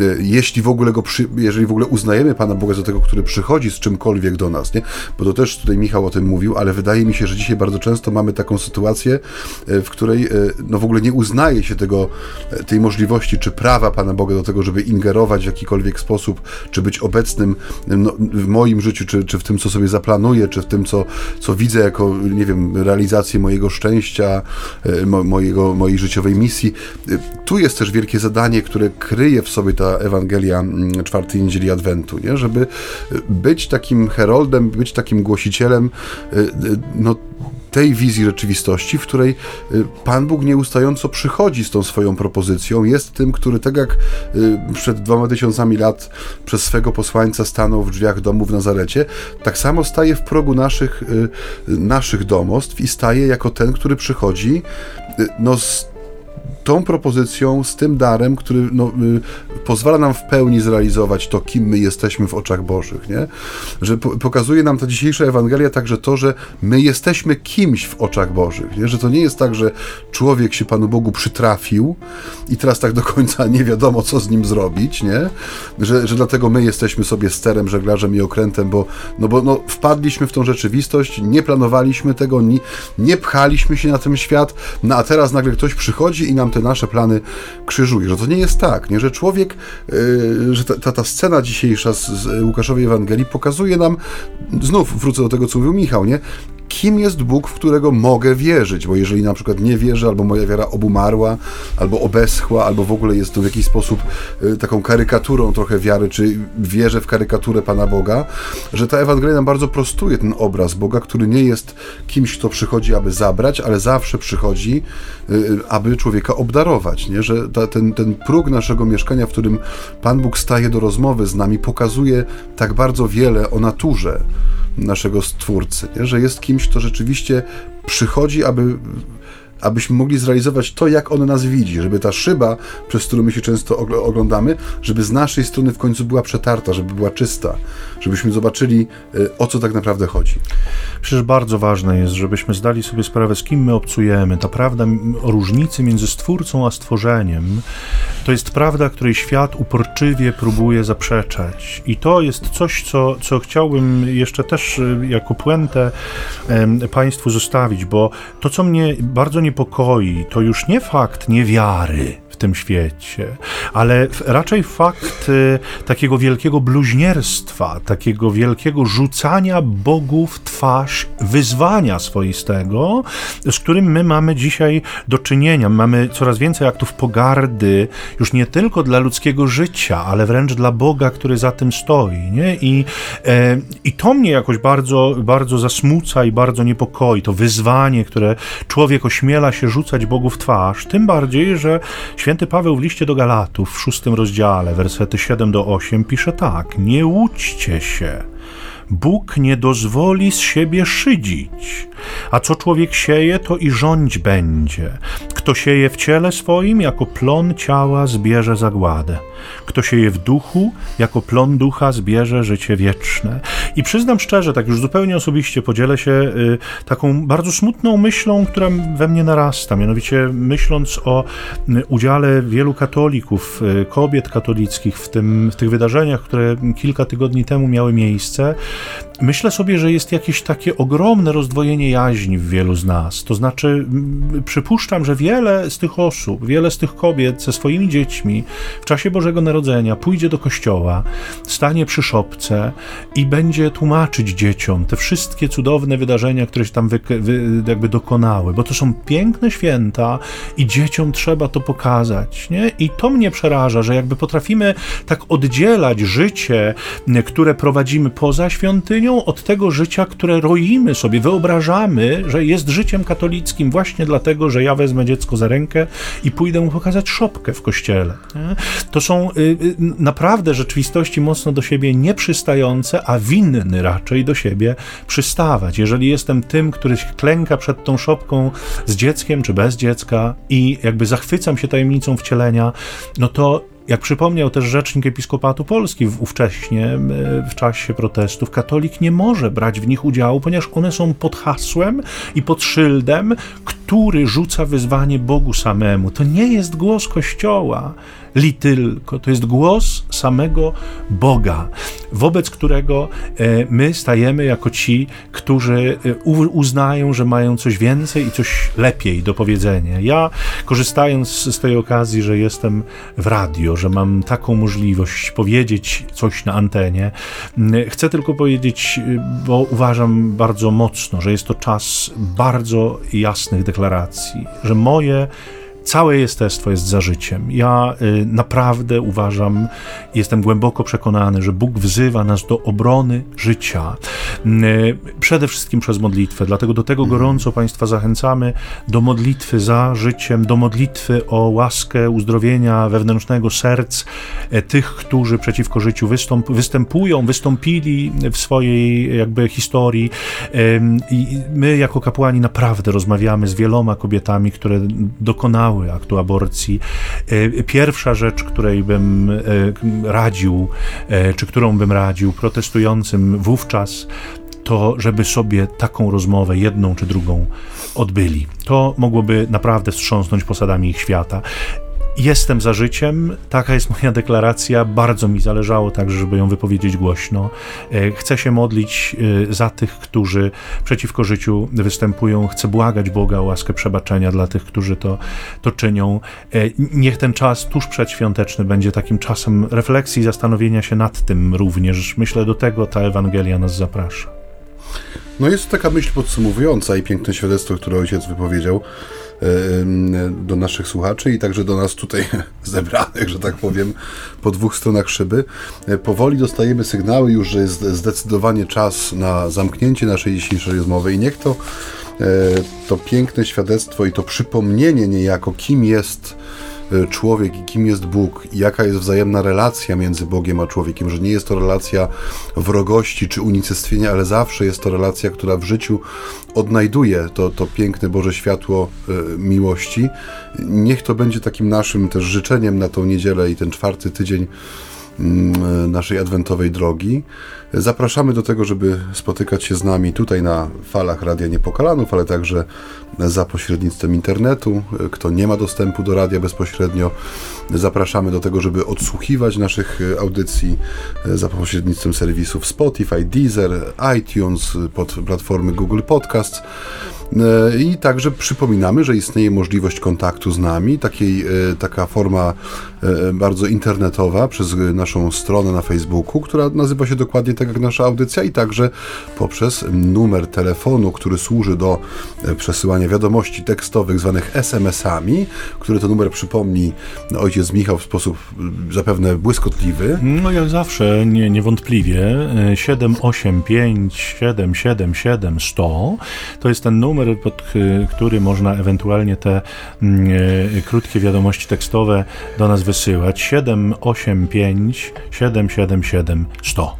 e, jeśli w ogóle go, przy, jeżeli w ogóle uznajemy Pana Boga za tego, który przychodzi z czymkolwiek do nas, nie? Bo to też tutaj Michał o tym mówił, ale wydaje mi się, że dzisiaj bardzo często mamy taką sytuację, w której no w ogóle nie uznaje się tego, tej możliwości, czy prawa Pana Boga do tego, żeby ingerować w jakikolwiek sposób sposób, czy być obecnym no, w moim życiu, czy, czy w tym, co sobie zaplanuję, czy w tym, co, co widzę jako, nie wiem, realizację mojego szczęścia, e, mo, mojego, mojej życiowej misji. E, tu jest też wielkie zadanie, które kryje w sobie ta Ewangelia mm, czwartej niedzieli Adwentu, nie? żeby być takim heroldem, być takim głosicielem e, no, tej wizji rzeczywistości, w której y, Pan Bóg nieustająco przychodzi z tą swoją propozycją, jest tym, który tak jak y, przed dwoma tysiącami lat przez swego posłańca stanął w drzwiach domu w Nazarecie, tak samo staje w progu naszych, y, naszych domostw i staje jako ten, który przychodzi no, z tą propozycją, z tym darem, który no, y, pozwala nam w pełni zrealizować to, kim my jesteśmy w oczach Bożych, nie? Że po, pokazuje nam ta dzisiejsza Ewangelia także to, że my jesteśmy kimś w oczach Bożych, nie? Że to nie jest tak, że człowiek się Panu Bogu przytrafił i teraz tak do końca nie wiadomo, co z nim zrobić, nie? Że, że dlatego my jesteśmy sobie sterem, żeglarzem i okrętem, bo, no bo no, wpadliśmy w tą rzeczywistość, nie planowaliśmy tego, nie, nie pchaliśmy się na ten świat, no a teraz nagle ktoś przychodzi i nam te nasze plany krzyżuje, że to nie jest tak, nie, że człowiek, yy, że ta, ta, ta, scena dzisiejsza z, z Łukaszowej Ewangelii pokazuje nam, znów wrócę do tego, co mówił Michał, nie, kim jest Bóg, w którego mogę wierzyć, bo jeżeli na przykład nie wierzę, albo moja wiara obumarła, albo obeschła, albo w ogóle jest to w jakiś sposób y, taką karykaturą trochę wiary, czy wierzę w karykaturę Pana Boga, że ta Ewangelia nam bardzo prostuje ten obraz Boga, który nie jest kimś, kto przychodzi, aby zabrać, ale zawsze przychodzi, y, aby człowieka obdarować, nie? że ta, ten, ten próg naszego mieszkania, w którym Pan Bóg staje do rozmowy z nami, pokazuje tak bardzo wiele o naturze naszego Stwórcy, nie? że jest kimś, kto rzeczywiście przychodzi, aby abyśmy mogli zrealizować to, jak on nas widzi, żeby ta szyba, przez którą my się często oglądamy, żeby z naszej strony w końcu była przetarta, żeby była czysta, żebyśmy zobaczyli, y, o co tak naprawdę chodzi. Przecież bardzo ważne jest, żebyśmy zdali sobie sprawę, z kim my obcujemy. Ta prawda o różnicy między Stwórcą a stworzeniem to jest prawda, której świat uporczywie próbuje zaprzeczać. I to jest coś, co, co chciałbym jeszcze też y, jako puentę Państwu zostawić, bo to, co mnie bardzo niepokoi, to już nie fakt niewiary tym świecie, ale raczej fakt y, takiego wielkiego bluźnierstwa, takiego wielkiego rzucania Bogu w twarz wyzwania swoistego, z którym my mamy dzisiaj do czynienia. Mamy coraz więcej aktów pogardy, już nie tylko dla ludzkiego życia, ale wręcz dla Boga, który za tym stoi. Nie? I, e, I to mnie jakoś bardzo, bardzo zasmuca i bardzo niepokoi. To wyzwanie, które człowiek ośmiela się rzucać Bogu w twarz, tym bardziej, że Święty Paweł w liście do Galatów w szóstym rozdziale, wersety 7 do 8 pisze tak: Nie łudźcie się. Bóg nie dozwoli z siebie szydzić, a co człowiek sieje, to i rządź będzie. Kto sieje w ciele swoim, jako plon ciała zbierze zagładę. Kto sieje w duchu, jako plon ducha zbierze życie wieczne. I przyznam szczerze, tak już zupełnie osobiście podzielę się y, taką bardzo smutną myślą, która we mnie narasta, mianowicie myśląc o y, udziale wielu katolików, y, kobiet katolickich w, tym, w tych wydarzeniach, które kilka tygodni temu miały miejsce, Myślę sobie, że jest jakieś takie ogromne rozdwojenie jaźni w wielu z nas. To znaczy, przypuszczam, że wiele z tych osób, wiele z tych kobiet ze swoimi dziećmi w czasie Bożego Narodzenia pójdzie do kościoła, stanie przy szopce i będzie tłumaczyć dzieciom te wszystkie cudowne wydarzenia, które się tam wy, wy, jakby dokonały, bo to są piękne święta i dzieciom trzeba to pokazać. Nie? I to mnie przeraża, że jakby potrafimy tak oddzielać życie, które prowadzimy poza świątynią, od tego życia, które roimy sobie, wyobrażamy, że jest życiem katolickim właśnie dlatego, że ja wezmę dziecko za rękę i pójdę mu pokazać szopkę w kościele. To są y, y, naprawdę rzeczywistości mocno do siebie nieprzystające, a winny raczej do siebie przystawać. Jeżeli jestem tym, który klęka przed tą szopką z dzieckiem czy bez dziecka i jakby zachwycam się tajemnicą wcielenia, no to jak przypomniał też rzecznik Episkopatu Polski ówcześnie, w czasie protestów, katolik nie może brać w nich udziału, ponieważ one są pod hasłem i pod szyldem, który rzuca wyzwanie Bogu samemu. To nie jest głos Kościoła li tylko. To jest głos samego Boga, wobec którego e, my stajemy jako ci, którzy e, uznają, że mają coś więcej i coś lepiej do powiedzenia. Ja, korzystając z tej okazji, że jestem w radio, że mam taką możliwość powiedzieć coś na antenie, chcę tylko powiedzieć, e, bo uważam bardzo mocno, że jest to czas bardzo jasnych deklaracji, że moje Całe jestestwo jest za życiem. Ja y, naprawdę uważam, jestem głęboko przekonany, że Bóg wzywa nas do obrony życia. Y, przede wszystkim przez modlitwę. Dlatego do tego gorąco Państwa zachęcamy do modlitwy za życiem, do modlitwy o łaskę uzdrowienia wewnętrznego serc e, tych, którzy przeciwko życiu wystąp, występują, wystąpili w swojej jakby historii. I my jako kapłani naprawdę rozmawiamy z wieloma kobietami, które dokonały aktu aborcji. E, pierwsza rzecz, której bym e, radził, e, czy którą bym radził protestującym wówczas, to żeby sobie taką rozmowę, jedną czy drugą, odbyli. To mogłoby naprawdę wstrząsnąć posadami ich świata. Jestem za życiem, taka jest moja deklaracja. Bardzo mi zależało także, żeby ją wypowiedzieć głośno. E, chcę się modlić e, za tych, którzy przeciwko życiu występują. Chcę błagać Boga o łaskę przebaczenia dla tych, którzy to, to czynią. E, niech ten czas tuż przedświąteczny będzie takim czasem refleksji, zastanowienia się nad tym również. Myślę, do tego ta Ewangelia nas zaprasza. No jest to taka myśl podsumowująca i piękne świadectwo, które ojciec wypowiedział do naszych słuchaczy i także do nas tutaj zebranych, że tak powiem, po dwóch stronach szyby. E, powoli dostajemy sygnały już, że jest zdecydowanie czas na zamknięcie naszej dzisiejszej rozmowy i niech to to piękne świadectwo i to przypomnienie niejako, kim jest człowiek i kim jest Bóg, i jaka jest wzajemna relacja między Bogiem a człowiekiem, że nie jest to relacja wrogości czy unicestwienia, ale zawsze jest to relacja, która w życiu odnajduje to, to piękne Boże światło e, miłości. Niech to będzie takim naszym też życzeniem na tą niedzielę i ten czwarty tydzień naszej adwentowej drogi. Zapraszamy do tego, żeby spotykać się z nami tutaj na falach Radia Niepokalanów, ale także za pośrednictwem internetu. Kto nie ma dostępu do radia bezpośrednio, zapraszamy do tego, żeby odsłuchiwać naszych audycji za pośrednictwem serwisów Spotify, Deezer, iTunes, pod platformy Google Podcast. I także przypominamy, że istnieje możliwość kontaktu z nami, takiej, e, taka forma e, bardzo internetowa przez naszą stronę na Facebooku, która nazywa się dokładnie tak jak nasza audycja i także poprzez numer telefonu, który służy do e, przesyłania wiadomości tekstowych zwanych SMS-ami, który to numer przypomni ojciec Michał w sposób zapewne błyskotliwy. No jak zawsze, nie, niewątpliwie 785 777 100 to jest ten numer numer, pod który można ewentualnie te mm, e, krótkie wiadomości tekstowe do nas wysyłać. 785 777 100.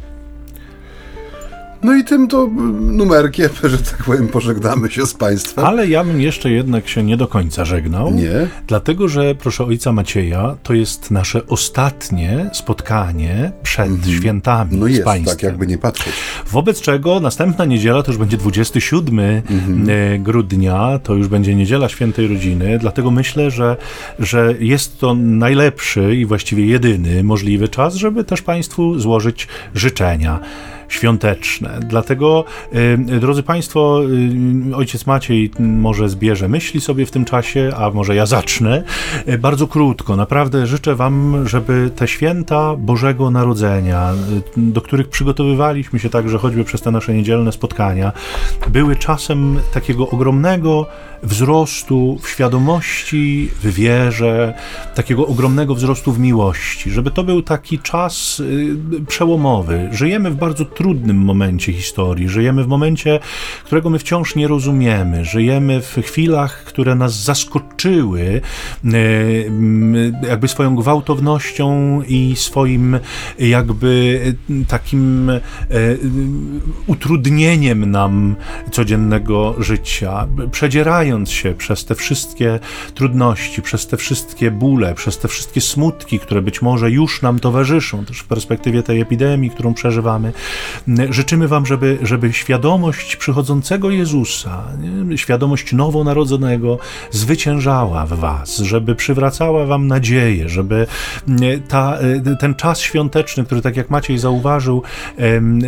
No i tym to numerkiem, że tak powiem, pożegnamy się z Państwem. Ale ja bym jeszcze jednak się nie do końca żegnał. Nie. Dlatego, że proszę ojca Macieja, to jest nasze ostatnie spotkanie przed mhm. świętami no jest, z Państwem. tak jakby nie patrzeć. Wobec czego następna niedziela to już będzie 27 mhm. E, grudnia, to już będzie niedziela świętej rodziny, dlatego myślę, że, że jest to najlepszy i właściwie jedyny możliwy czas, żeby też Państwu złożyć życzenia świąteczne. Dlatego, y, drodzy Państwo, y, ojciec Maciej może zbierze myśli sobie w tym czasie, a może ja zacznę. Y, bardzo krótko, naprawdę życzę Wam, żeby te święta Bożego Narodzenia, do których przygotowywaliśmy się także choćby przez te nasze niedzielne spotkania, były czasem takiego ogromnego wzrostu w świadomości, w wierze, takiego ogromnego wzrostu w miłości, żeby to był taki czas przełomowy. Żyjemy w bardzo trudnym momencie historii. Żyjemy w momencie, którego my wciąż nie rozumiemy. Żyjemy w chwilach, które nas zaskoczyły e, jakby swoją gwałtownością i swoim jakby takim e, utrudnieniem nam codziennego życia. Przedzierając się przez te wszystkie trudności, przez te wszystkie bóle, przez te wszystkie smutki, które być może już nam towarzyszą, też w perspektywie tej epidemii, którą przeżywamy, Życzymy Wam, żeby, żeby świadomość przychodzącego Jezusa, świadomość nowonarodzonego zwyciężała w Was, żeby przywracała Wam nadzieję, żeby ta, e, ten czas świąteczny, który tak jak Maciej zauważył,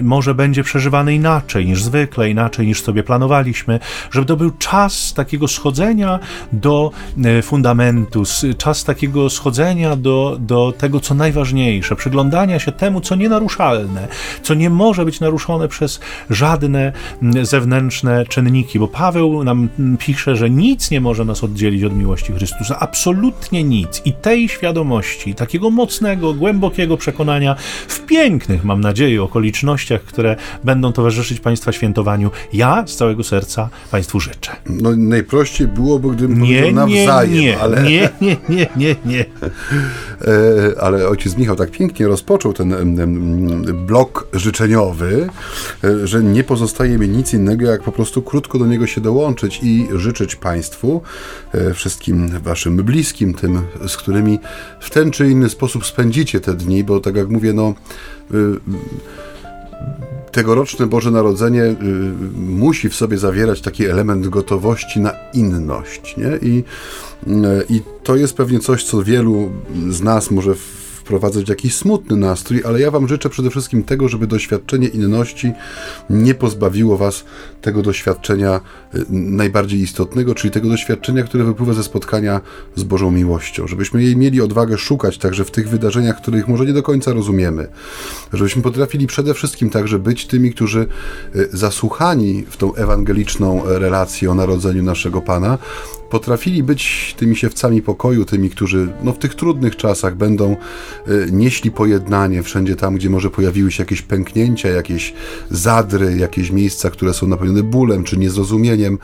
może będzie przeżywany inaczej niż zwykle, inaczej niż sobie planowaliśmy, żeby to był czas takiego schodzenia do e, fundamentu, czas takiego schodzenia do, do tego, co najważniejsze, przyglądania się temu, co nienaruszalne, co nie może może być naruszone przez żadne mm, zewnętrzne czynniki, bo Paweł nam mm, pisze, że nic nie może nas oddzielić od miłości Chrystusa, absolutnie nic. I tej świadomości, takiego mocnego, głębokiego przekonania w pięknych, mam nadzieję, okolicznościach, które będą towarzyszyć Państwa świętowaniu, ja z całego serca Państwu życzę. No najprościej byłoby, gdybym nie, powiedział nawzajem, nie, ale... Nie, nie, nie, nie, nie. E, ale ojciec Michał tak pięknie rozpoczął ten blok życzeniowy, E, że nie pozostaje mi nic innego, jak po prostu krótko do niego się dołączyć i życzyć Państwu, e, wszystkim Waszym bliskim, tym, z którymi w ten czy inny sposób spędzicie te dni, bo tak jak mówię, no e, tegoroczne Boże Narodzenie musi w sobie zawierać taki element gotowości na inność. Nie? I, I to jest pewnie coś, co wielu z nas może w wprowadzać jakiś smutny nastrój, ale ja Wam życzę przede wszystkim tego, żeby doświadczenie inności nie pozbawiło Was tego doświadczenia y, najbardziej istotnego, czyli tego doświadczenia, które wypływa ze spotkania z Bożą miłością. Żebyśmy jej mieli odwagę szukać także w tych wydarzeniach, których może nie do końca rozumiemy. Żebyśmy potrafili przede wszystkim także być tymi, którzy y, zasłuchani w tą ewangeliczną relację o narodzeniu naszego Pana, potrafili być tymi siewcami pokoju, tymi, którzy no, w tych trudnych czasach będą y, nieśli pojednanie wszędzie tam, gdzie może pojawiły się jakieś pęknięcia, jakieś zadry, jakieś miejsca, które są napełnione bólem czy niezrozumieniem,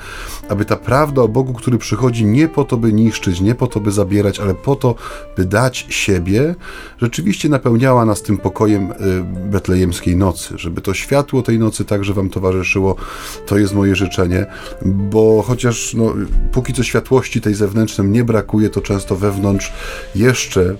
aby ta prawda o Bogu, który przychodzi nie po to, by niszczyć, nie po to, by zabierać, ale po to, by dać siebie, rzeczywiście napełniała nas tym pokojem y, betlejemskiej nocy, żeby to światło tej nocy także Wam towarzyszyło. To jest moje życzenie, bo chociaż no, póki co światło światłości tej zewnętrznej nie brakuje, to często wewnątrz jeszcze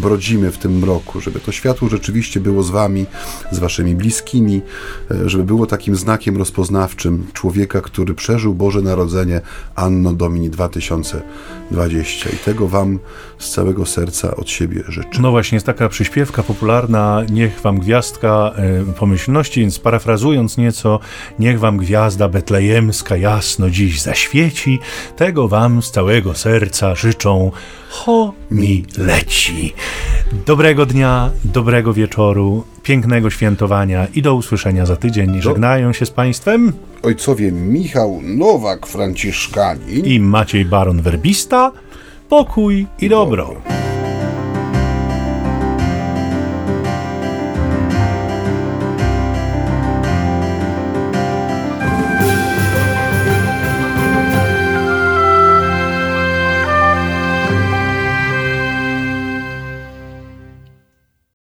brodzimy w tym mroku, żeby to światło rzeczywiście było z wami, z waszymi bliskimi, e, żeby było takim znakiem rozpoznawczym człowieka, który przeżył Boże Narodzenie Anno Domini 2020. I tego wam z całego serca od siebie życzę. No właśnie, jest taka przyśpiewka popularna, niech wam gwiazdka y, pomyślności, więc parafrazując nieco, niech wam gwiazda betlejemska jasno dziś zaświeci, tego wam Wam z całego serca życzą ho mi leci. Dobrego dnia, dobrego wieczoru, pięknego świętowania i do usłyszenia za tydzień. Żegnają się z Państwem ojcowie Michał Nowak, Franciszkanin i Maciej Baron Werbista. Pokój i dobro.